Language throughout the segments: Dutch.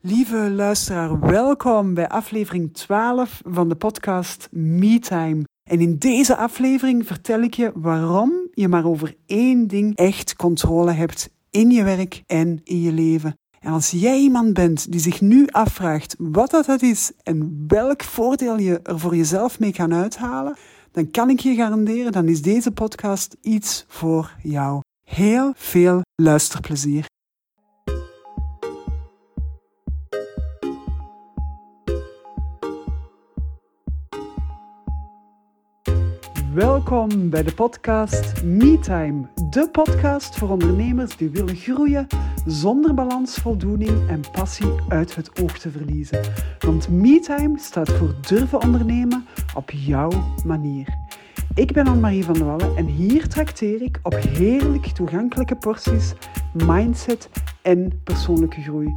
Lieve luisteraar, welkom bij aflevering 12 van de podcast MeTime. En in deze aflevering vertel ik je waarom je maar over één ding echt controle hebt in je werk en in je leven. En als jij iemand bent die zich nu afvraagt wat dat is en welk voordeel je er voor jezelf mee kan uithalen, dan kan ik je garanderen, dan is deze podcast iets voor jou. Heel veel luisterplezier. Welkom bij de podcast MeTime, de podcast voor ondernemers die willen groeien zonder balans, voldoening en passie uit het oog te verliezen. Want MeTime staat voor durven ondernemen op jouw manier. Ik ben Anne-Marie van der Wallen en hier trakteer ik op heerlijk toegankelijke porties mindset en persoonlijke groei.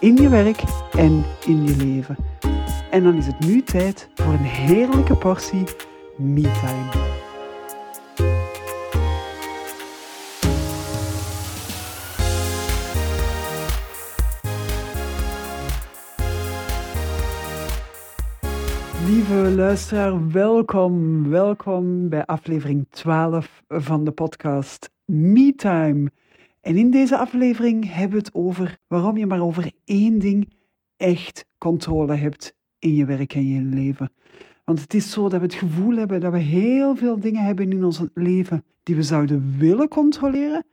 In je werk en in je leven. En dan is het nu tijd voor een heerlijke portie MeTime. Lieve luisteraar, welkom, welkom bij aflevering 12 van de podcast MeTime. En in deze aflevering hebben we het over waarom je maar over één ding echt controle hebt in je werk en je leven. Want het is zo dat we het gevoel hebben dat we heel veel dingen hebben in ons leven die we zouden willen controleren,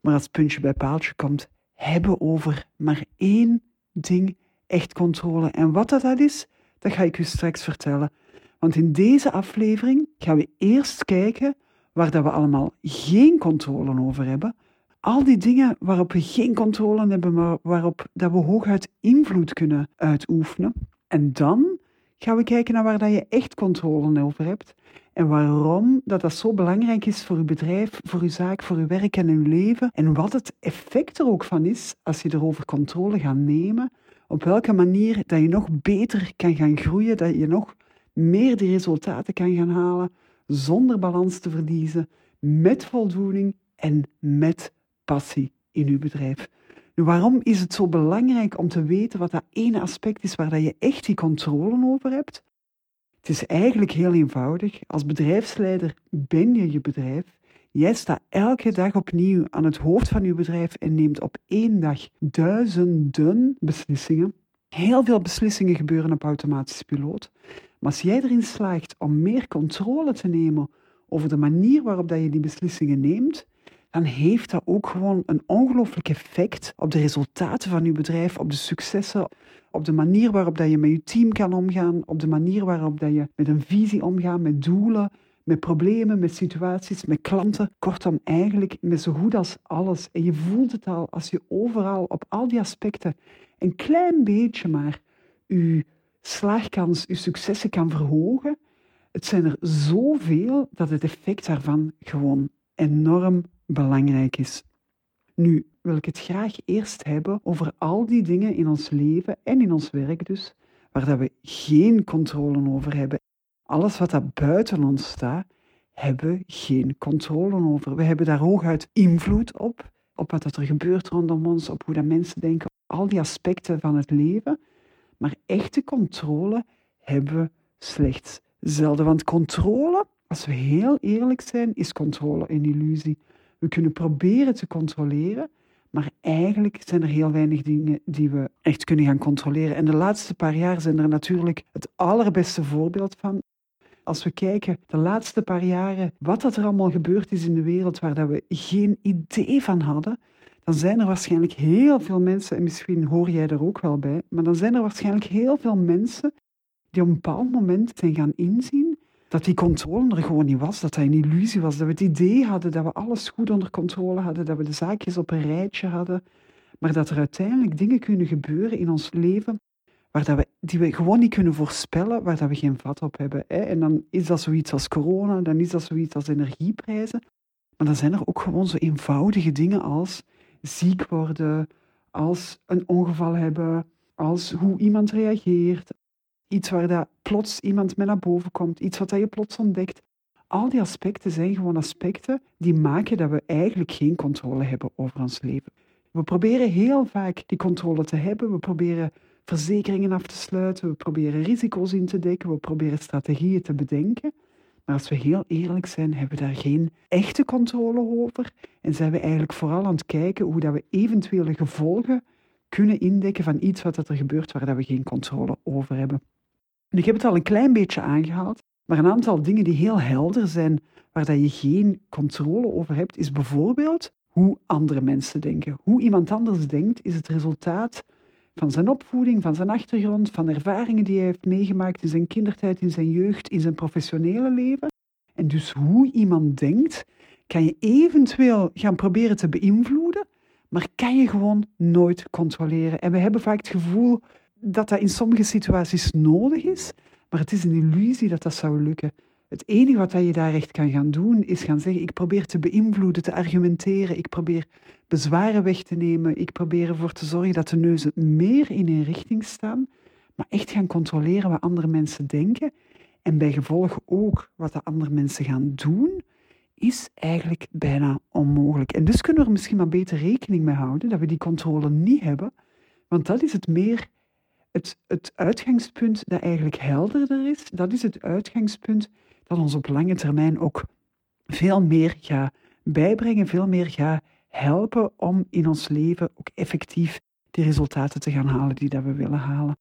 maar als puntje bij paaltje komt, hebben over maar één ding echt controle. En wat dat is, dat ga ik u straks vertellen. Want in deze aflevering gaan we eerst kijken waar dat we allemaal geen controle over hebben. Al die dingen waarop we geen controle hebben, maar waarop dat we hooguit invloed kunnen uitoefenen. En dan gaan we kijken naar waar dat je echt controle over hebt. En waarom dat, dat zo belangrijk is voor uw bedrijf, voor uw zaak, voor uw werk en uw leven. En wat het effect er ook van is als je erover controle gaat nemen op welke manier dat je nog beter kan gaan groeien, dat je nog meer die resultaten kan gaan halen zonder balans te verliezen, met voldoening en met passie in uw bedrijf. Nu, waarom is het zo belangrijk om te weten wat dat ene aspect is waar dat je echt die controle over hebt? Het is eigenlijk heel eenvoudig. Als bedrijfsleider ben je je bedrijf Jij staat elke dag opnieuw aan het hoofd van je bedrijf en neemt op één dag duizenden beslissingen. Heel veel beslissingen gebeuren op automatische piloot. Maar als jij erin slaagt om meer controle te nemen over de manier waarop dat je die beslissingen neemt, dan heeft dat ook gewoon een ongelooflijk effect op de resultaten van je bedrijf, op de successen, op de manier waarop dat je met je team kan omgaan, op de manier waarop dat je met een visie omgaat, met doelen, met problemen, met situaties, met klanten. Kortom, eigenlijk met zo goed als alles. En je voelt het al als je overal op al die aspecten een klein beetje maar je slaagkans, je successen kan verhogen. Het zijn er zoveel dat het effect daarvan gewoon enorm belangrijk is. Nu wil ik het graag eerst hebben over al die dingen in ons leven en in ons werk dus, waar dat we geen controle over hebben alles wat daar buiten ons staat, hebben we geen controle over. We hebben daar hooguit invloed op, op wat er gebeurt rondom ons, op hoe dat mensen denken, al die aspecten van het leven. Maar echte controle hebben we slechts zelden. Want controle, als we heel eerlijk zijn, is controle een illusie. We kunnen proberen te controleren, maar eigenlijk zijn er heel weinig dingen die we echt kunnen gaan controleren. En de laatste paar jaar zijn er natuurlijk het allerbeste voorbeeld van. Als we kijken de laatste paar jaren, wat dat er allemaal gebeurd is in de wereld waar dat we geen idee van hadden, dan zijn er waarschijnlijk heel veel mensen, en misschien hoor jij er ook wel bij, maar dan zijn er waarschijnlijk heel veel mensen die op een bepaald moment zijn gaan inzien dat die controle er gewoon niet was, dat dat een illusie was, dat we het idee hadden dat we alles goed onder controle hadden, dat we de zaakjes op een rijtje hadden, maar dat er uiteindelijk dingen kunnen gebeuren in ons leven waar dat we, die we gewoon niet kunnen voorspellen, waar dat we geen vat op hebben. Hè. En dan is dat zoiets als corona, dan is dat zoiets als energieprijzen. Maar dan zijn er ook gewoon zo eenvoudige dingen als ziek worden, als een ongeval hebben, als hoe iemand reageert, iets waar dat plots iemand mee naar boven komt, iets wat dat je plots ontdekt. Al die aspecten zijn gewoon aspecten die maken dat we eigenlijk geen controle hebben over ons leven. We proberen heel vaak die controle te hebben. We proberen verzekeringen af te sluiten. We proberen risico's in te dekken. We proberen strategieën te bedenken. Maar als we heel eerlijk zijn, hebben we daar geen echte controle over. En zijn we eigenlijk vooral aan het kijken hoe dat we eventuele gevolgen kunnen indekken van iets wat er gebeurt waar dat we geen controle over hebben. En ik heb het al een klein beetje aangehaald, maar een aantal dingen die heel helder zijn, waar dat je geen controle over hebt, is bijvoorbeeld hoe andere mensen denken. Hoe iemand anders denkt, is het resultaat van zijn opvoeding, van zijn achtergrond, van ervaringen die hij heeft meegemaakt in zijn kindertijd, in zijn jeugd, in zijn professionele leven. En dus hoe iemand denkt, kan je eventueel gaan proberen te beïnvloeden, maar kan je gewoon nooit controleren. En we hebben vaak het gevoel dat dat in sommige situaties nodig is, maar het is een illusie dat dat zou lukken. Het enige wat je daar echt kan gaan doen, is gaan zeggen: ik probeer te beïnvloeden, te argumenteren, ik probeer bezwaren weg te nemen, ik probeer ervoor te zorgen dat de neuzen meer in een richting staan, maar echt gaan controleren wat andere mensen denken en bij gevolg ook wat de andere mensen gaan doen, is eigenlijk bijna onmogelijk. En dus kunnen we er misschien maar beter rekening mee houden dat we die controle niet hebben, want dat is het meer het, het uitgangspunt dat eigenlijk helderder is. Dat is het uitgangspunt dat ons op lange termijn ook veel meer gaat bijbrengen, veel meer gaat helpen om in ons leven ook effectief die resultaten te gaan halen die dat we willen halen.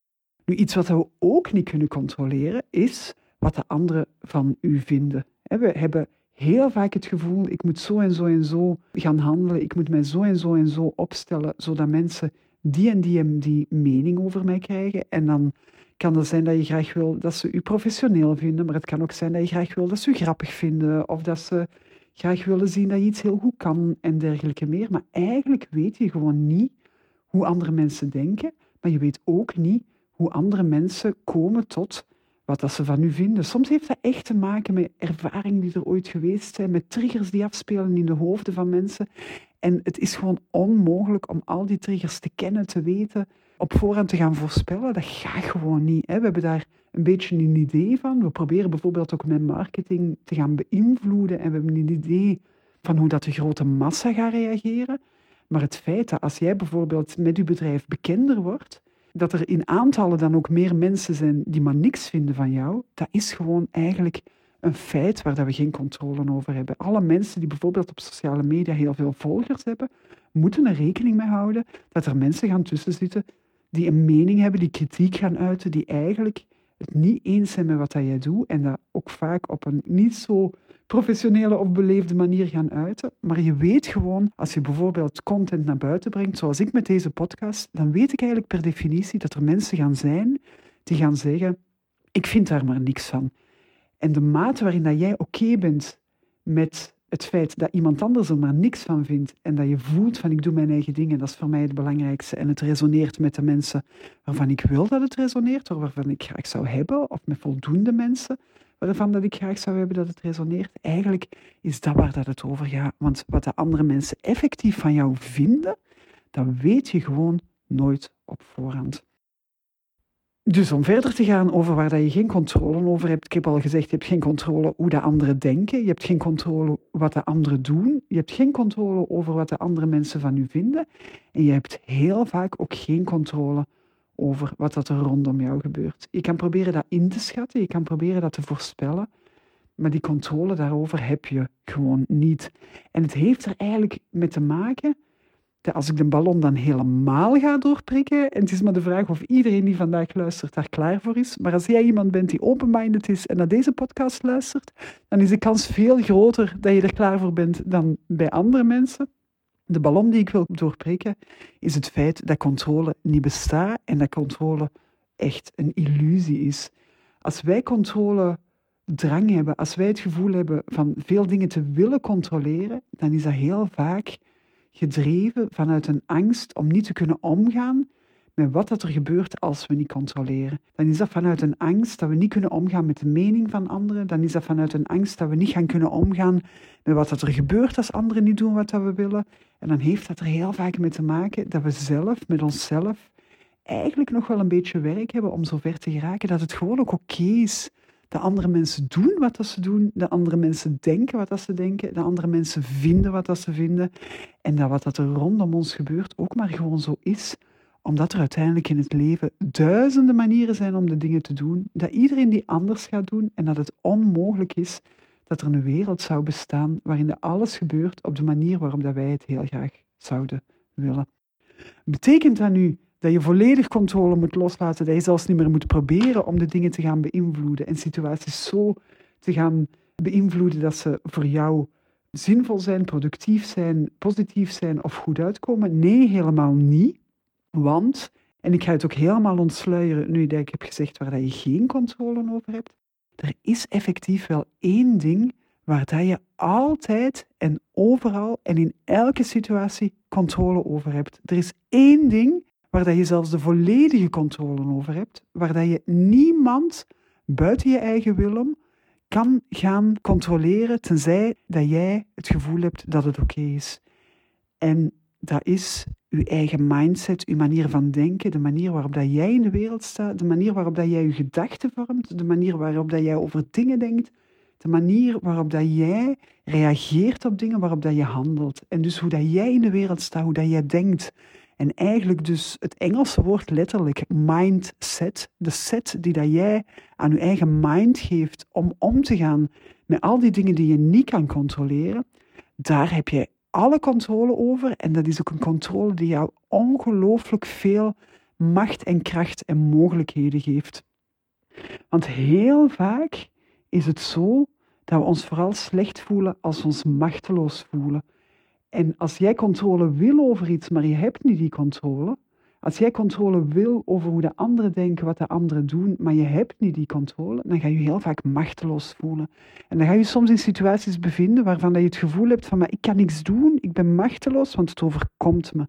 Nu, iets wat we ook niet kunnen controleren, is wat de anderen van u vinden. We hebben heel vaak het gevoel, ik moet zo en zo en zo gaan handelen, ik moet mij zo en zo en zo opstellen, zodat mensen die en die en die mening over mij krijgen. En dan kan het zijn dat je graag wil dat ze u professioneel vinden, maar het kan ook zijn dat je graag wil dat ze u grappig vinden of dat ze graag willen zien dat je iets heel goed kan en dergelijke meer. Maar eigenlijk weet je gewoon niet hoe andere mensen denken, maar je weet ook niet hoe andere mensen komen tot wat dat ze van u vinden. Soms heeft dat echt te maken met ervaringen die er ooit geweest zijn, met triggers die afspelen in de hoofden van mensen. En het is gewoon onmogelijk om al die triggers te kennen, te weten, op voorhand te gaan voorspellen. Dat gaat gewoon niet. Hè. We hebben daar een beetje een idee van. We proberen bijvoorbeeld ook met marketing te gaan beïnvloeden en we hebben een idee van hoe dat de grote massa gaat reageren. Maar het feit dat als jij bijvoorbeeld met je bedrijf bekender wordt, dat er in aantallen dan ook meer mensen zijn die maar niks vinden van jou, dat is gewoon eigenlijk een feit waar dat we geen controle over hebben. Alle mensen die bijvoorbeeld op sociale media heel veel volgers hebben, moeten er rekening mee houden dat er mensen gaan tussen zitten die een mening hebben, die kritiek gaan uiten, die eigenlijk het niet eens zijn met wat dat jij doet en dat ook vaak op een niet zo professionele of beleefde manier gaan uiten. Maar je weet gewoon, als je bijvoorbeeld content naar buiten brengt, zoals ik met deze podcast, dan weet ik eigenlijk per definitie dat er mensen gaan zijn die gaan zeggen, ik vind daar maar niks van. En de mate waarin dat jij oké bent met het feit dat iemand anders er maar niks van vindt en dat je voelt van ik doe mijn eigen dingen, dat is voor mij het belangrijkste. En het resoneert met de mensen waarvan ik wil dat het resoneert, of waarvan ik graag zou hebben, of met voldoende mensen waarvan dat ik graag zou hebben dat het resoneert. Eigenlijk is dat waar dat het over gaat. Want wat de andere mensen effectief van jou vinden, dat weet je gewoon nooit op voorhand. Dus om verder te gaan over waar dat je geen controle over hebt, ik heb al gezegd, je hebt geen controle hoe de anderen denken, je hebt geen controle wat de anderen doen, je hebt geen controle over wat de andere mensen van u vinden en je hebt heel vaak ook geen controle over wat dat er rondom jou gebeurt. Je kan proberen dat in te schatten, je kan proberen dat te voorspellen, maar die controle daarover heb je gewoon niet. En het heeft er eigenlijk mee te maken als ik de ballon dan helemaal ga doorprikken, en het is maar de vraag of iedereen die vandaag luistert daar klaar voor is, maar als jij iemand bent die open-minded is en naar deze podcast luistert, dan is de kans veel groter dat je er klaar voor bent dan bij andere mensen. De ballon die ik wil doorprikken is het feit dat controle niet bestaat en dat controle echt een illusie is. Als wij controle drang hebben, als wij het gevoel hebben van veel dingen te willen controleren, dan is dat heel vaak gedreven vanuit een angst om niet te kunnen omgaan met wat dat er gebeurt als we niet controleren. Dan is dat vanuit een angst dat we niet kunnen omgaan met de mening van anderen. Dan is dat vanuit een angst dat we niet gaan kunnen omgaan met wat dat er gebeurt als anderen niet doen wat we willen. En dan heeft dat er heel vaak mee te maken dat we zelf, met onszelf, eigenlijk nog wel een beetje werk hebben om zover te geraken dat het gewoon ook oké is dat andere mensen doen wat dat ze doen, dat andere mensen denken wat dat ze denken, dat andere mensen vinden wat dat ze vinden en dat wat dat er rondom ons gebeurt ook maar gewoon zo is, omdat er uiteindelijk in het leven duizenden manieren zijn om de dingen te doen, dat iedereen die anders gaat doen en dat het onmogelijk is dat er een wereld zou bestaan waarin alles gebeurt op de manier waarop dat wij het heel graag zouden willen. Betekent dat nu dat je volledig controle moet loslaten, dat je zelfs niet meer moet proberen om de dingen te gaan beïnvloeden en situaties zo te gaan beïnvloeden dat ze voor jou zinvol zijn, productief zijn, positief zijn of goed uitkomen? Nee, helemaal niet. Want, en ik ga het ook helemaal ontsluieren nu ik heb gezegd waar dat je geen controle over hebt, er is effectief wel één ding waar dat je altijd en overal en in elke situatie controle over hebt. Er is één ding waar dat je zelfs de volledige controle over hebt, waar dat je niemand buiten je eigen wil kan gaan controleren, tenzij dat jij het gevoel hebt dat het oké is. En dat is je eigen mindset, je manier van denken, de manier waarop dat jij in de wereld staat, de manier waarop dat jij je gedachten vormt, de manier waarop dat jij over dingen denkt, de manier waarop dat jij reageert op dingen, waarop dat je handelt. En dus hoe dat jij in de wereld staat, hoe dat jij denkt. En eigenlijk dus het Engelse woord letterlijk mindset, de set die dat jij aan je eigen mind geeft om om te gaan met al die dingen die je niet kan controleren, daar heb je alle controle over. En dat is ook een controle die jou ongelooflijk veel macht en kracht en mogelijkheden geeft. Want heel vaak is het zo dat we ons vooral slecht voelen als we ons machteloos voelen. En als jij controle wil over iets, maar je hebt niet die controle, als jij controle wil over hoe de anderen denken, wat de anderen doen, maar je hebt niet die controle, dan ga je heel vaak machteloos voelen. En dan ga je soms in situaties bevinden waarvan je het gevoel hebt van, maar ik kan niks doen, ik ben machteloos, want het overkomt me.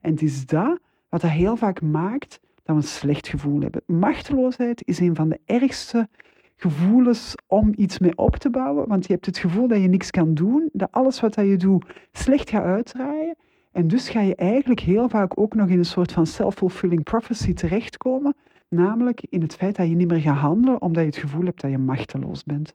En het is dat wat heel vaak maakt dat we een slecht gevoel hebben. Machteloosheid is een van de ergste gevoelens om iets mee op te bouwen, want je hebt het gevoel dat je niks kan doen, dat alles wat je doet slecht gaat uitdraaien. En dus ga je eigenlijk heel vaak ook nog in een soort van self-fulfilling prophecy terechtkomen, namelijk in het feit dat je niet meer gaat handelen omdat je het gevoel hebt dat je machteloos bent.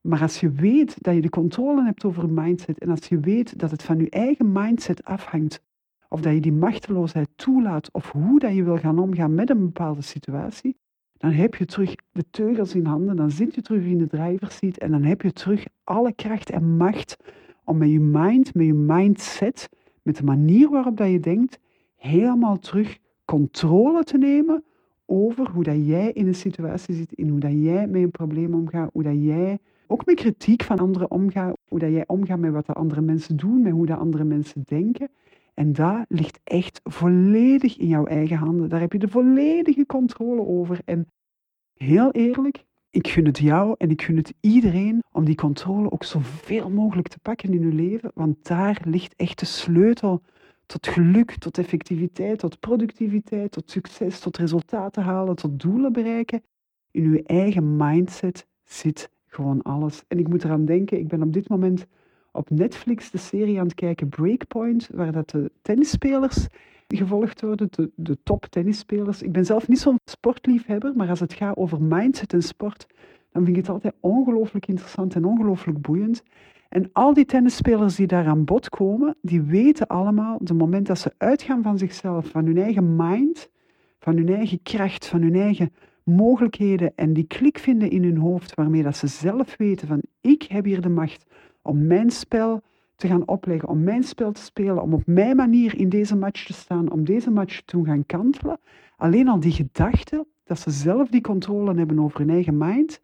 Maar als je weet dat je de controle hebt over je mindset en als je weet dat het van je eigen mindset afhangt, of dat je die machteloosheid toelaat of hoe dat je wil gaan omgaan met een bepaalde situatie, dan heb je terug de teugels in handen, dan zit je terug in de driver's seat en dan heb je terug alle kracht en macht om met je mind, met je mindset, met de manier waarop dat je denkt, helemaal terug controle te nemen over hoe dat jij in een situatie zit, in hoe dat jij met een probleem omgaat, hoe dat jij ook met kritiek van anderen omgaat, hoe dat jij omgaat met wat de andere mensen doen, met hoe de andere mensen denken. En dat ligt echt volledig in jouw eigen handen. Daar heb je de volledige controle over. En heel eerlijk, ik gun het jou en ik gun het iedereen om die controle ook zoveel mogelijk te pakken in je leven, want daar ligt echt de sleutel tot geluk, tot effectiviteit, tot productiviteit, tot succes, tot resultaten halen, tot doelen bereiken. In uw eigen mindset zit gewoon alles. En ik moet eraan denken, ik ben op dit moment op Netflix de serie aan het kijken Breakpoint, waar dat de tennisspelers gevolgd worden, de, de top tennisspelers. Ik ben zelf niet zo'n sportliefhebber, maar als het gaat over mindset en sport, dan vind ik het altijd ongelooflijk interessant en ongelooflijk boeiend. En al die tennisspelers die daar aan bod komen, die weten allemaal, de moment dat ze uitgaan van zichzelf, van hun eigen mind, van hun eigen kracht, van hun eigen mogelijkheden en die klik vinden in hun hoofd waarmee dat ze zelf weten van ik heb hier de macht om mijn spel te gaan opleggen, om mijn spel te spelen, om op mijn manier in deze match te staan, om deze match te gaan kantelen. Alleen al die gedachte dat ze zelf die controle hebben over hun eigen mind,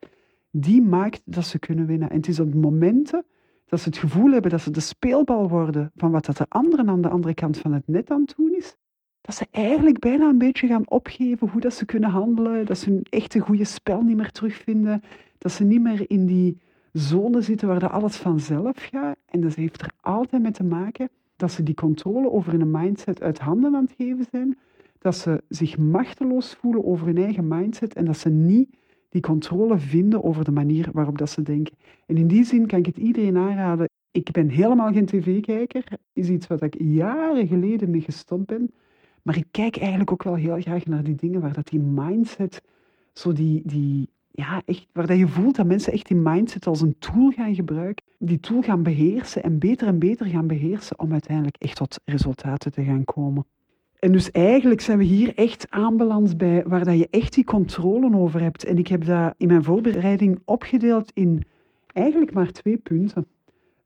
die maakt dat ze kunnen winnen. En het is op momenten dat ze het gevoel hebben dat ze de speelbal worden van wat dat de anderen aan de andere kant van het net aan het doen is, dat ze eigenlijk bijna een beetje gaan opgeven hoe dat ze kunnen handelen, dat ze hun echte goede spel niet meer terugvinden, dat ze niet meer in die zone zitten waar dat alles vanzelf gaat. En dat heeft er altijd mee te maken dat ze die controle over hun mindset uit handen aan het geven zijn. dat ze zich machteloos voelen over hun eigen mindset en dat ze niet die controle vinden over de manier waarop dat ze denken. En in die zin kan ik het iedereen aanraden. Ik ben helemaal geen tv-kijker. is iets wat ik jaren geleden mee gestopt ben. Maar ik kijk eigenlijk ook wel heel graag naar die dingen waar dat die mindset, zo die, die ja, echt, waar je voelt dat mensen echt die mindset als een tool gaan gebruiken, die tool gaan beheersen en beter en beter gaan beheersen om uiteindelijk echt tot resultaten te gaan komen. En dus eigenlijk zijn we hier echt aanbeland bij waar dat je echt die controle over hebt. En ik heb dat in mijn voorbereiding opgedeeld in eigenlijk maar twee punten.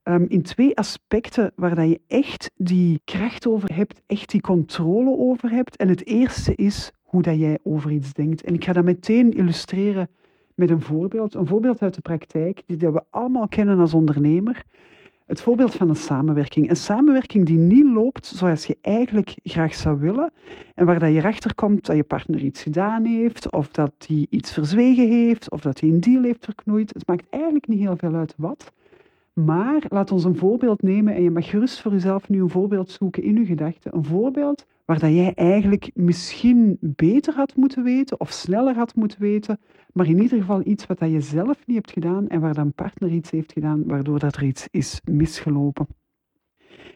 Ehm, in twee aspecten waar dat je echt die kracht over hebt, echt die controle over hebt. En het eerste is hoe dat jij over iets denkt. En ik ga dat meteen illustreren met een voorbeeld. Een voorbeeld uit de praktijk, die we allemaal kennen als ondernemer. Het voorbeeld van een samenwerking. Een samenwerking die niet loopt zoals je eigenlijk graag zou willen. En waar dat je erachter komt dat je partner iets gedaan heeft, of dat hij iets verzwegen heeft, of dat hij een deal heeft verknoeid. Het maakt eigenlijk niet heel veel uit wat. Maar laat ons een voorbeeld nemen en je mag gerust voor jezelf nu een voorbeeld zoeken in je gedachten. Een voorbeeld waar dat jij eigenlijk misschien beter had moeten weten of sneller had moeten weten, maar in ieder geval iets wat dat je zelf niet hebt gedaan en waar dan partner iets heeft gedaan waardoor dat er iets is misgelopen.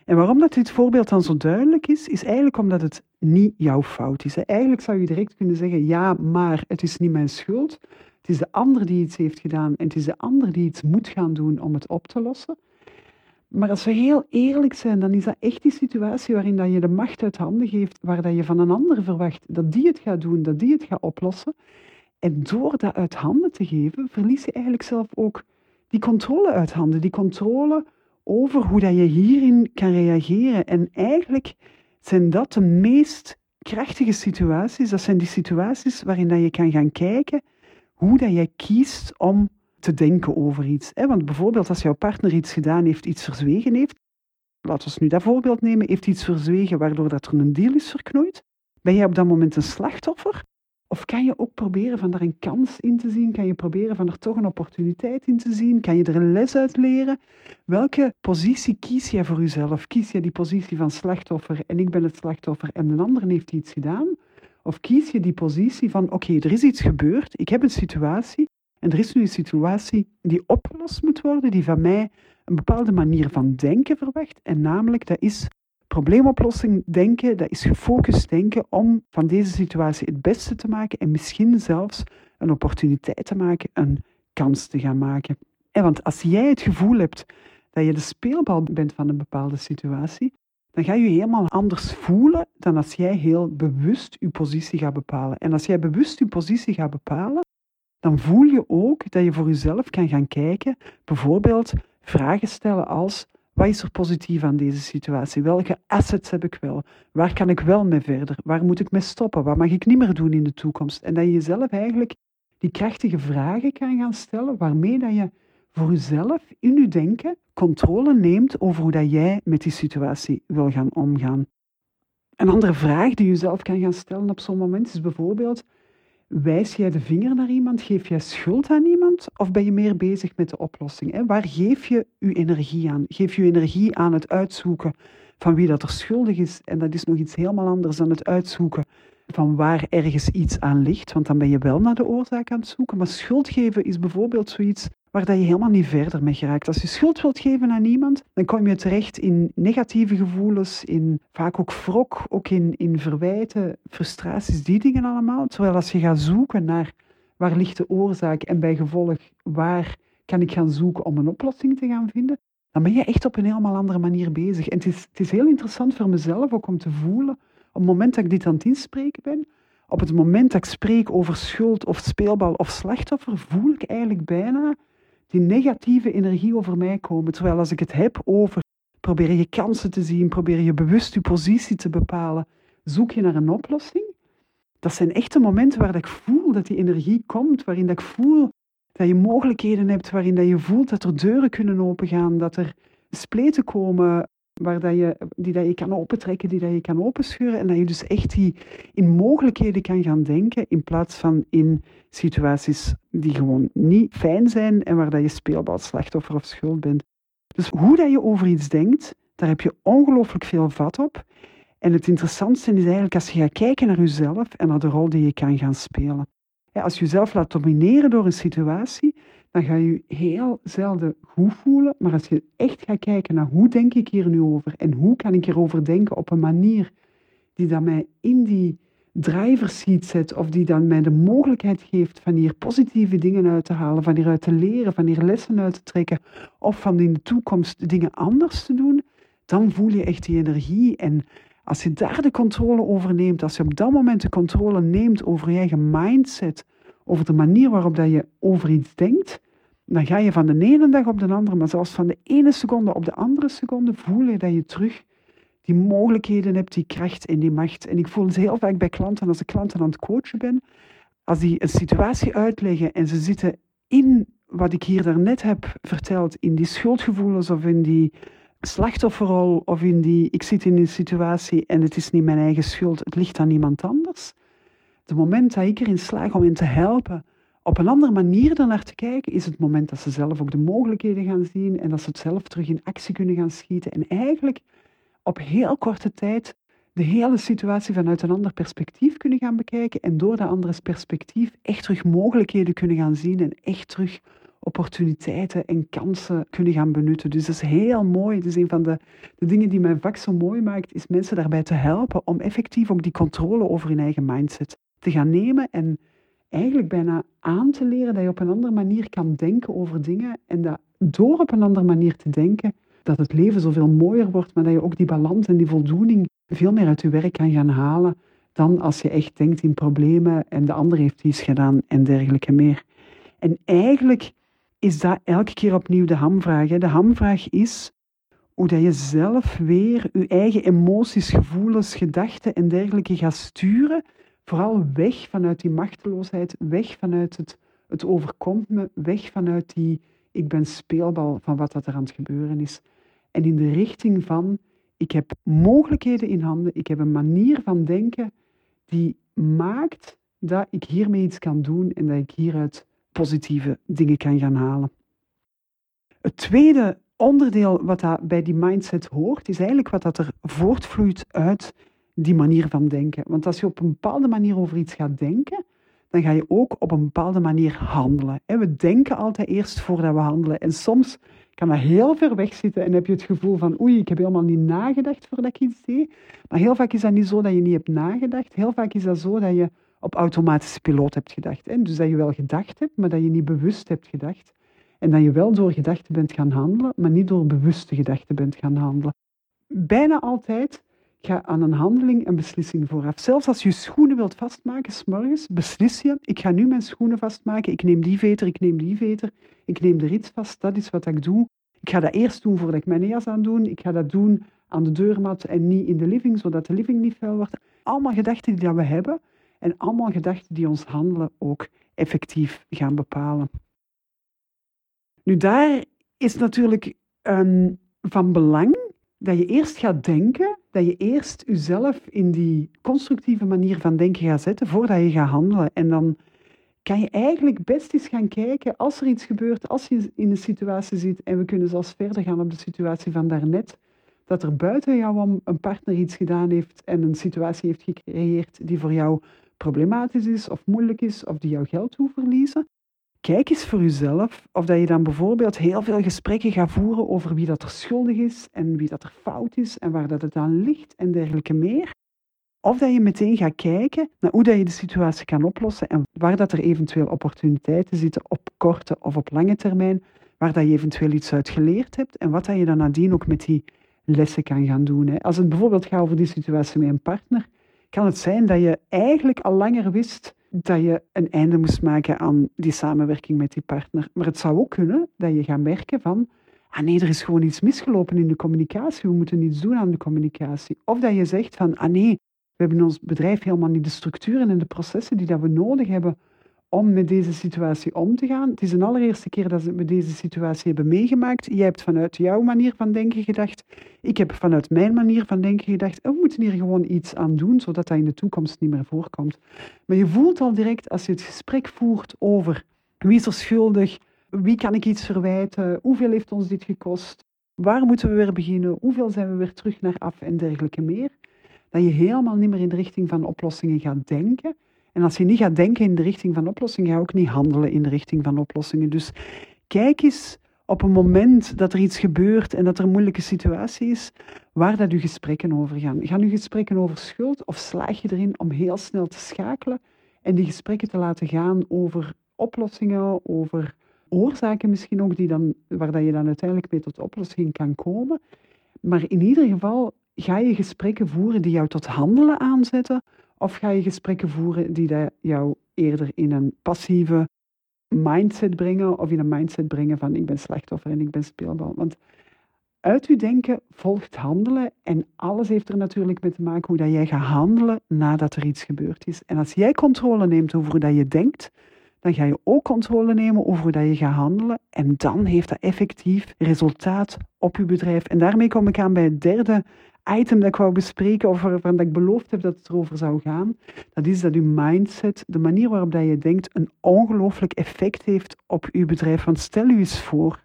En waarom dat dit voorbeeld dan zo duidelijk is, is eigenlijk omdat het niet jouw fout is. Eigenlijk zou je direct kunnen zeggen, ja, maar het is niet mijn schuld. Het is de ander die iets heeft gedaan en het is de ander die iets moet gaan doen om het op te lossen. Maar als we heel eerlijk zijn, dan is dat echt die situatie waarin dat je de macht uit handen geeft, waar dat je van een ander verwacht dat die het gaat doen, dat die het gaat oplossen. En door dat uit handen te geven, verlies je eigenlijk zelf ook die controle uit handen. Die controle over hoe dat je hierin kan reageren. En eigenlijk zijn dat de meest krachtige situaties. Dat zijn die situaties waarin dat je kan gaan kijken hoe dat jij kiest om te denken over iets. Want bijvoorbeeld als jouw partner iets gedaan heeft, iets verzwegen heeft, laten we nu dat voorbeeld nemen, heeft iets verzwegen waardoor dat er een deal is verknoeid, ben jij op dat moment een slachtoffer? Of kan je ook proberen van daar een kans in te zien? Kan je proberen van er toch een opportuniteit in te zien? Kan je er een les uit leren? Welke positie kies jij voor jezelf? Kies je die positie van slachtoffer en ik ben het slachtoffer en een ander heeft iets gedaan? Of kies je die positie van oké, er is iets gebeurd, ik heb een situatie en er is nu een situatie die opgelost moet worden, die van mij een bepaalde manier van denken verwacht. En namelijk, dat is probleemoplossing denken, dat is gefocust denken om van deze situatie het beste te maken en misschien zelfs een opportuniteit te maken, een kans te gaan maken. En want als jij het gevoel hebt dat je de speelbal bent van een bepaalde situatie, dan ga je je helemaal anders voelen dan als jij heel bewust je positie gaat bepalen. En als jij bewust je positie gaat bepalen, dan voel je ook dat je voor jezelf kan gaan kijken, bijvoorbeeld vragen stellen als wat is er positief aan deze situatie? Welke assets heb ik wel? Waar kan ik wel mee verder? Waar moet ik mee stoppen? Wat mag ik niet meer doen in de toekomst? En dat je jezelf eigenlijk die krachtige vragen kan gaan stellen, waarmee dat je voor jezelf in je denken controle neemt over hoe dat jij met die situatie wil gaan omgaan. Een andere vraag die je zelf kan gaan stellen op zo'n moment is bijvoorbeeld, Wijs jij de vinger naar iemand? Geef jij schuld aan iemand? Of ben je meer bezig met de oplossing? Hè? Waar geef je je energie aan? Geef je energie aan het uitzoeken van wie dat er schuldig is? En dat is nog iets helemaal anders dan het uitzoeken van waar ergens iets aan ligt. Want dan ben je wel naar de oorzaak aan het zoeken. Maar schuld geven is bijvoorbeeld zoiets waar dat je helemaal niet verder mee geraakt. Als je schuld wilt geven aan iemand, dan kom je terecht in negatieve gevoelens, in vaak ook wrok, ook in, in verwijten, frustraties, die dingen allemaal. Terwijl als je gaat zoeken naar waar ligt de oorzaak en bij gevolg waar kan ik gaan zoeken om een oplossing te gaan vinden, dan ben je echt op een helemaal andere manier bezig. En het is, het is heel interessant voor mezelf ook om te voelen, op het moment dat ik dit aan het inspreken ben, op het moment dat ik spreek over schuld of speelbal of slachtoffer, voel ik eigenlijk bijna die negatieve energie over mij komen. Terwijl als ik het heb over probeer je kansen te zien, probeer je bewust je positie te bepalen, zoek je naar een oplossing. Dat zijn echte momenten waar ik voel dat die energie komt, waarin dat ik voel dat je mogelijkheden hebt, waarin dat je voelt dat er deuren kunnen opengaan, dat er spleten komen waar dat je, die dat je kan opentrekken, die dat je kan openscheuren. En dat je dus echt die in mogelijkheden kan gaan denken, in plaats van in situaties die gewoon niet fijn zijn en waar dat je speelbal, slachtoffer of schuld bent. Dus hoe dat je over iets denkt, daar heb je ongelooflijk veel vat op. En het interessantste is eigenlijk als je gaat kijken naar jezelf en naar de rol die je kan gaan spelen. Als je jezelf laat domineren door een situatie, dan ga je je heel zelden goed voelen. Maar als je echt gaat kijken naar hoe denk ik hier nu over en hoe kan ik hierover denken op een manier die dan mij in die driver seat zet of die dan mij de mogelijkheid geeft van hier positieve dingen uit te halen, van hieruit te leren, van hier lessen uit te trekken of van in de toekomst dingen anders te doen, dan voel je echt die energie. En als je daar de controle over neemt, als je op dat moment de controle neemt over je eigen mindset, over de manier waarop dat je over iets denkt, dan ga je van de ene dag op de andere, maar zelfs van de ene seconde op de andere seconde, voel je dat je terug die mogelijkheden hebt, die kracht en die macht. En ik voel het heel vaak bij klanten, als ik klanten aan het coachen ben, als die een situatie uitleggen en ze zitten in wat ik hier daarnet heb verteld, in die schuldgevoelens of in die slachtofferrol of in die ik zit in een situatie en het is niet mijn eigen schuld, het ligt aan iemand anders. Het moment dat ik erin slaag om hen te helpen op een andere manier ernaar te kijken, is het moment dat ze zelf ook de mogelijkheden gaan zien en dat ze het zelf terug in actie kunnen gaan schieten. En eigenlijk op heel korte tijd de hele situatie vanuit een ander perspectief kunnen gaan bekijken en door dat andere perspectief echt terug mogelijkheden kunnen gaan zien en echt terug opportuniteiten en kansen kunnen gaan benutten. Dus dat is heel mooi. Dus een van de, de dingen die mijn vak zo mooi maakt, is mensen daarbij te helpen om effectief ook die controle over hun eigen mindset te gaan nemen en eigenlijk bijna aan te leren dat je op een andere manier kan denken over dingen en dat door op een andere manier te denken, dat het leven zoveel mooier wordt, maar dat je ook die balans en die voldoening veel meer uit je werk kan gaan halen dan als je echt denkt in problemen en de ander heeft iets gedaan en dergelijke meer. En eigenlijk is dat elke keer opnieuw de hamvraag. De hamvraag is hoe dat je zelf weer je eigen emoties, gevoelens, gedachten en dergelijke gaat sturen. Vooral weg vanuit die machteloosheid, weg vanuit het, het overkomt me, weg vanuit die ik ben speelbal van wat dat er aan het gebeuren is. En in de richting van ik heb mogelijkheden in handen, ik heb een manier van denken die maakt dat ik hiermee iets kan doen en dat ik hieruit positieve dingen kan gaan halen. Het tweede onderdeel wat dat bij die mindset hoort, is eigenlijk wat dat er voortvloeit uit die manier van denken. Want als je op een bepaalde manier over iets gaat denken, dan ga je ook op een bepaalde manier handelen. We denken altijd eerst voordat we handelen. En soms kan dat heel ver weg zitten en heb je het gevoel van oei, ik heb helemaal niet nagedacht voordat ik iets deed. Maar heel vaak is dat niet zo dat je niet hebt nagedacht. Heel vaak is dat zo dat je op automatische piloot hebt gedacht. Dus dat je wel gedacht hebt, maar dat je niet bewust hebt gedacht. En dat je wel door gedachten bent gaan handelen, maar niet door bewuste gedachten bent gaan handelen. Bijna altijd ga aan een handeling een beslissing vooraf. Zelfs als je schoenen wilt vastmaken, s'morgens, beslis je, ik ga nu mijn schoenen vastmaken, ik neem die veter, ik neem die veter, ik neem de rits vast, dat is wat ik doe. Ik ga dat eerst doen voordat ik mijn jas aan doe. Ik ga dat doen aan de deurmat en niet in de living, zodat de living niet vuil wordt. Allemaal gedachten die dat we hebben, en allemaal gedachten die ons handelen ook effectief gaan bepalen. Nu, daar is natuurlijk van belang dat je eerst gaat denken, dat je eerst jezelf in die constructieve manier van denken gaat zetten voordat je gaat handelen. En dan kan je eigenlijk best eens gaan kijken als er iets gebeurt, als je in een situatie zit en we kunnen zelfs verder gaan op de situatie van daarnet, dat er buiten jou om een partner iets gedaan heeft en een situatie heeft gecreëerd die voor jou problematisch is of moeilijk is of die jouw geld doet verliezen. Kijk eens voor jezelf of dat je dan bijvoorbeeld heel veel gesprekken gaat voeren over wie dat er schuldig is en wie dat er fout is en waar dat het aan ligt en dergelijke meer. Of dat je meteen gaat kijken naar hoe dat je de situatie kan oplossen en waar dat er eventueel opportuniteiten zitten op korte of op lange termijn, waar dat je eventueel iets uit geleerd hebt en wat dat je dan nadien ook met die lessen kan gaan doen. Als het bijvoorbeeld gaat over die situatie met een partner, kan het zijn dat je eigenlijk al langer wist dat je een einde moest maken aan die samenwerking met die partner. Maar het zou ook kunnen dat je gaat merken van, ah nee, er is gewoon iets misgelopen in de communicatie, we moeten iets doen aan de communicatie. Of dat je zegt van, ah nee, we hebben in ons bedrijf helemaal niet de structuren en de processen die dat we nodig hebben om met deze situatie om te gaan. Het is de allereerste keer dat we deze situatie hebben meegemaakt. Jij hebt vanuit jouw manier van denken gedacht. Ik heb vanuit mijn manier van denken gedacht. We moeten hier gewoon iets aan doen, zodat dat in de toekomst niet meer voorkomt. Maar je voelt al direct als je het gesprek voert over wie is er schuldig, wie kan ik iets verwijten, hoeveel heeft ons dit gekost, waar moeten we weer beginnen, hoeveel zijn we weer terug naar af en dergelijke meer dat je helemaal niet meer in de richting van oplossingen gaat denken. En als je niet gaat denken in de richting van oplossingen, ga je ook niet handelen in de richting van oplossingen. Dus kijk eens op een moment dat er iets gebeurt en dat er een moeilijke situatie is, waar dat uw gesprekken over gaan. Gaan uw gesprekken over schuld of slaag je erin om heel snel te schakelen en die gesprekken te laten gaan over oplossingen, over oorzaken misschien ook, die dan, waar dat je dan uiteindelijk mee tot oplossing kan komen. Maar in ieder geval ga je gesprekken voeren die jou tot handelen aanzetten, of ga je gesprekken voeren die jou eerder in een passieve mindset brengen, of in een mindset brengen van ik ben slachtoffer en ik ben speelbal. Want uit uw denken volgt handelen en alles heeft er natuurlijk mee te maken hoe dat jij gaat handelen nadat er iets gebeurd is. En als jij controle neemt over hoe dat je denkt, dan ga je ook controle nemen over hoe dat je gaat handelen. En dan heeft dat effectief resultaat op je bedrijf. En daarmee kom ik aan bij het derde item dat ik wou bespreken, of waarvan ik beloofd heb dat het erover zou gaan. Dat is dat uw mindset, de manier waarop dat je denkt, een ongelooflijk effect heeft op uw bedrijf. Want stel u eens voor,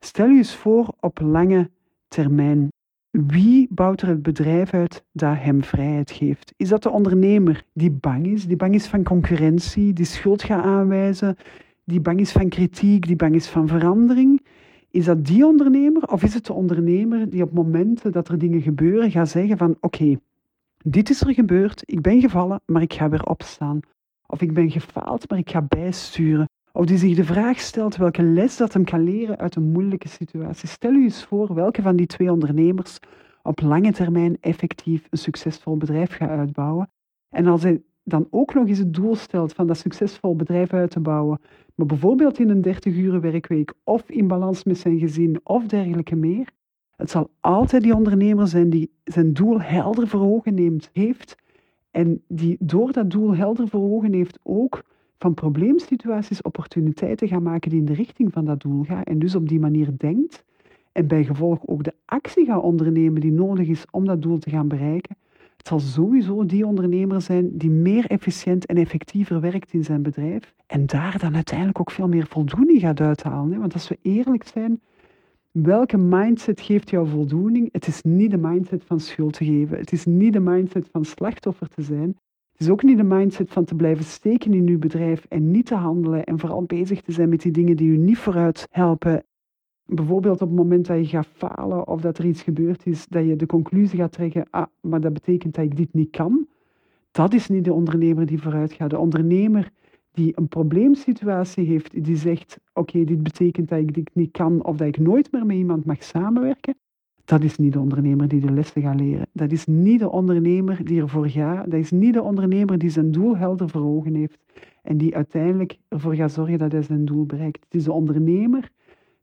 stel u eens voor op lange termijn. Wie bouwt er het bedrijf uit dat hem vrijheid geeft? Is dat de ondernemer die bang is, die bang is van concurrentie, die schuld gaat aanwijzen, die bang is van kritiek, die bang is van verandering? Is dat die ondernemer of is het de ondernemer die op momenten dat er dingen gebeuren gaat zeggen van oké, dit is er gebeurd, ik ben gevallen, maar ik ga weer opstaan. Of ik ben gefaald, maar ik ga bijsturen. Of die zich de vraag stelt welke les dat hem kan leren uit een moeilijke situatie. Stel u eens voor welke van die twee ondernemers op lange termijn effectief een succesvol bedrijf gaat uitbouwen. En als hij dan ook nog eens het doel stelt van dat succesvol bedrijf uit te bouwen, maar bijvoorbeeld in een 30 uur werkweek of in balans met zijn gezin of dergelijke meer, het zal altijd die ondernemer zijn die zijn doel helder voor ogen neemt, heeft. En die door dat doel helder voor ogen heeft ook van probleemsituaties opportuniteiten gaan maken die in de richting van dat doel gaan en dus op die manier denkt en bij gevolg ook de actie gaat ondernemen die nodig is om dat doel te gaan bereiken, zal sowieso die ondernemer zijn die meer efficiënt en effectiever werkt in zijn bedrijf en daar dan uiteindelijk ook veel meer voldoening gaat uithalen. Want als we eerlijk zijn, welke mindset geeft jou voldoening? Het is niet de mindset van schuld te geven. Het is niet de mindset van slachtoffer te zijn. Het is ook niet de mindset van te blijven steken in uw bedrijf en niet te handelen en vooral bezig te zijn met die dingen die u niet vooruit helpen. Bijvoorbeeld op het moment dat je gaat falen of dat er iets gebeurd is, dat je de conclusie gaat trekken, ah, maar dat betekent dat ik dit niet kan. Dat is niet de ondernemer die vooruit gaat. De ondernemer die een probleemsituatie heeft, die zegt, oké, dit betekent dat ik dit niet kan of dat ik nooit meer met iemand mag samenwerken, dat is niet de ondernemer die de lessen gaat leren. Dat is niet de ondernemer die ervoor gaat. Dat is niet de ondernemer die zijn doel helder voor ogen heeft en die uiteindelijk ervoor gaat zorgen dat hij zijn doel bereikt. Het is de ondernemer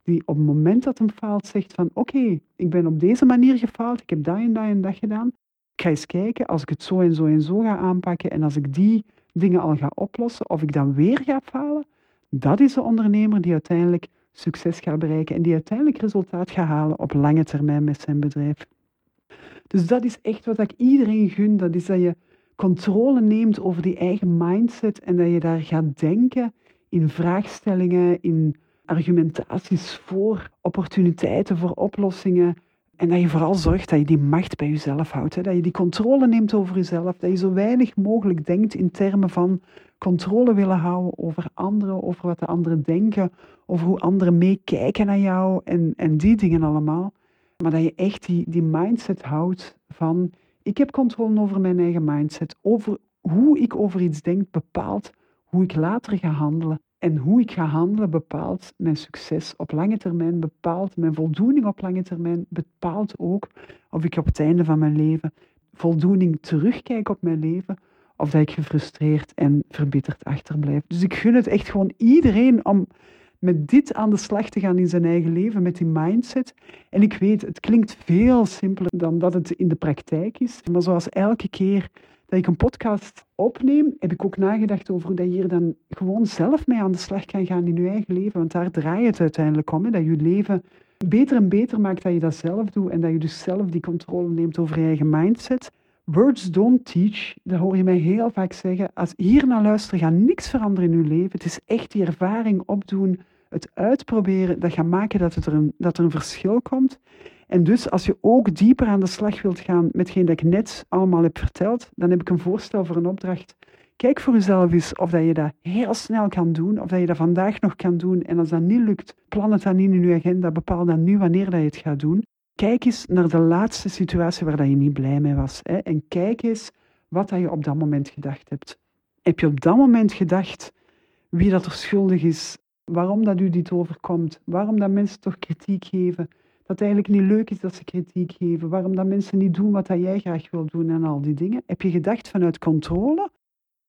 die op het moment dat hem faalt zegt van oké, ik ben op deze manier gefaald, ik heb dat en dat en dat gedaan. Ik ga eens kijken, als ik het zo en zo en zo ga aanpakken en als ik die dingen al ga oplossen of ik dan weer ga falen, dat is de ondernemer die uiteindelijk succes gaat bereiken en die uiteindelijk resultaat gaat halen op lange termijn met zijn bedrijf. Dus dat is echt wat ik iedereen gun, dat is dat je controle neemt over die eigen mindset en dat je daar gaat denken in vraagstellingen, in argumentaties voor opportuniteiten, voor oplossingen. En dat je vooral zorgt dat je die macht bij jezelf houdt. Hè? Dat je die controle neemt over jezelf. Dat je zo weinig mogelijk denkt in termen van controle willen houden over anderen, over wat de anderen denken, over hoe anderen meekijken naar jou en, en die dingen allemaal. Maar dat je echt die, die mindset houdt van ik heb controle over mijn eigen mindset. Over hoe ik over iets denk bepaalt hoe ik later ga handelen. En hoe ik ga handelen bepaalt mijn succes op lange termijn, bepaalt mijn voldoening op lange termijn, bepaalt ook of ik op het einde van mijn leven voldoening terugkijk op mijn leven of dat ik gefrustreerd en verbitterd achterblijf. Dus ik gun het echt gewoon iedereen om met dit aan de slag te gaan in zijn eigen leven, met die mindset. En ik weet, het klinkt veel simpeler dan dat het in de praktijk is. Maar zoals elke keer dat ik een podcast opneem, heb ik ook nagedacht over hoe dat je hier dan gewoon zelf mee aan de slag kan gaan in je eigen leven. Want daar draait het uiteindelijk om, hè, dat je leven beter en beter maakt dat je dat zelf doet en dat je dus zelf die controle neemt over je eigen mindset. Words don't teach, dat hoor je mij heel vaak zeggen. Als hier naar luisteren, gaat niks veranderen in je leven. Het is echt die ervaring opdoen, het uitproberen, dat gaat maken dat, het er, een, dat er een verschil komt. En dus als je ook dieper aan de slag wilt gaan met hetgeen dat ik net allemaal heb verteld, dan heb ik een voorstel voor een opdracht. Kijk voor jezelf eens of dat je dat heel snel kan doen, of dat je dat vandaag nog kan doen. En als dat niet lukt, plan het dan in in je agenda, bepaal dan nu wanneer dat je het gaat doen. Kijk eens naar de laatste situatie waar dat je niet blij mee was. Hè? En kijk eens wat dat je op dat moment gedacht hebt. Heb je op dat moment gedacht wie dat er schuldig is, waarom dat u dit overkomt, waarom dat mensen toch kritiek geven, dat het eigenlijk niet leuk is dat ze kritiek geven, waarom dat mensen niet doen wat dat jij graag wil doen en al die dingen. Heb je gedacht vanuit controle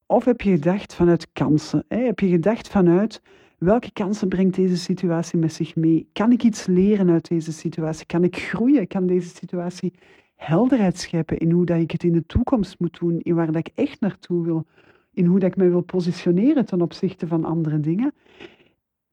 of heb je gedacht vanuit kansen? Heb je gedacht vanuit welke kansen brengt deze situatie met zich mee? Kan ik iets leren uit deze situatie? Kan ik groeien? Kan deze situatie helderheid scheppen in hoe dat ik het in de toekomst moet doen, in waar dat ik echt naartoe wil, in hoe dat ik me wil positioneren ten opzichte van andere dingen?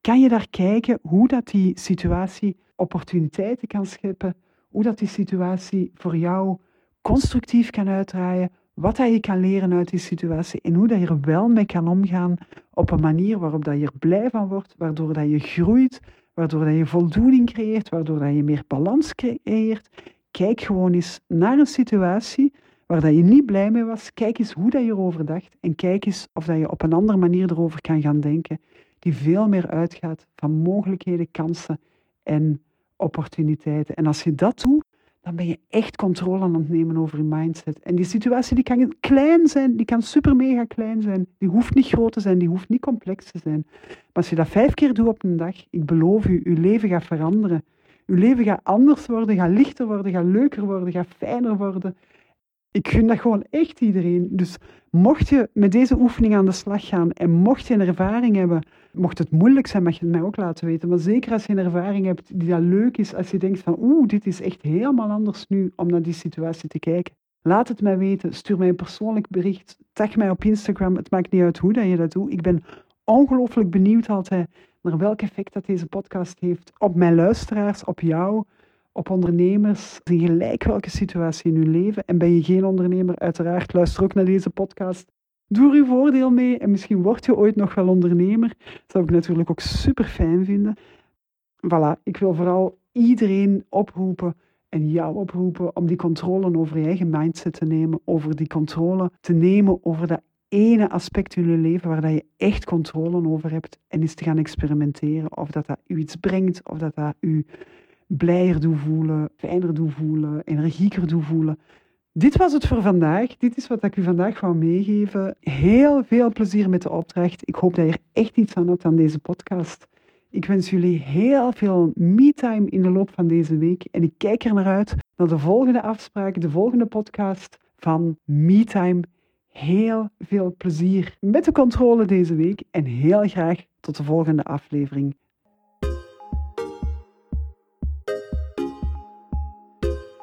Kan je daar kijken hoe dat die situatie opportuniteiten kan scheppen, hoe dat die situatie voor jou constructief kan uitdraaien, wat dat je kan leren uit die situatie en hoe dat je er wel mee kan omgaan op een manier waarop dat je er blij van wordt, waardoor dat je groeit, waardoor dat je voldoening creëert, waardoor dat je meer balans creëert. Kijk gewoon eens naar een situatie waar dat je niet blij mee was. Kijk eens hoe dat je erover dacht en kijk eens of dat je op een andere manier erover kan gaan denken die veel meer uitgaat van mogelijkheden, kansen en opportuniteiten. En als je dat doet, dan ben je echt controle aan het nemen over je mindset. En die situatie die kan klein zijn, die kan super mega klein zijn. Die hoeft niet groot te zijn, die hoeft niet complex te zijn. Maar als je dat vijf keer doet op een dag, ik beloof u, je leven gaat veranderen. Je leven gaat anders worden, gaat lichter worden, gaat leuker worden, gaat fijner worden. Ik gun dat gewoon echt iedereen. Dus mocht je met deze oefening aan de slag gaan en mocht je een ervaring hebben, mocht het moeilijk zijn, mag je het mij ook laten weten. Maar zeker als je een ervaring hebt die dat leuk is, als je denkt van oeh, dit is echt helemaal anders nu om naar die situatie te kijken. Laat het mij weten, stuur mij een persoonlijk bericht, tag mij op Instagram. Het maakt niet uit hoe dat je dat doet. Ik ben ongelooflijk benieuwd altijd naar welk effect dat deze podcast heeft op mijn luisteraars, op jou, op ondernemers in gelijk welke situatie in uw leven. En ben je geen ondernemer, uiteraard luister ook naar deze podcast. Doe er uw voordeel mee en misschien word je ooit nog wel ondernemer. Dat zou ik natuurlijk ook super fijn vinden. Voilà, ik wil vooral iedereen oproepen en jou oproepen om die controle over je eigen mindset te nemen, over die controle te nemen over dat ene aspect in je leven waar dat je echt controle over hebt en eens te gaan experimenteren of dat dat u iets brengt of dat dat u blijer doet voelen, fijner doet voelen, energieker doet voelen. Dit was het voor vandaag. Dit is wat ik u vandaag wou meegeven. Heel veel plezier met de opdracht. Ik hoop dat je er echt iets aan hebt aan deze podcast. Ik wens jullie heel veel me-time in de loop van deze week. En ik kijk er naar uit naar de volgende afspraak, de volgende podcast van me-time. Heel veel plezier met de controle deze week en heel graag tot de volgende aflevering.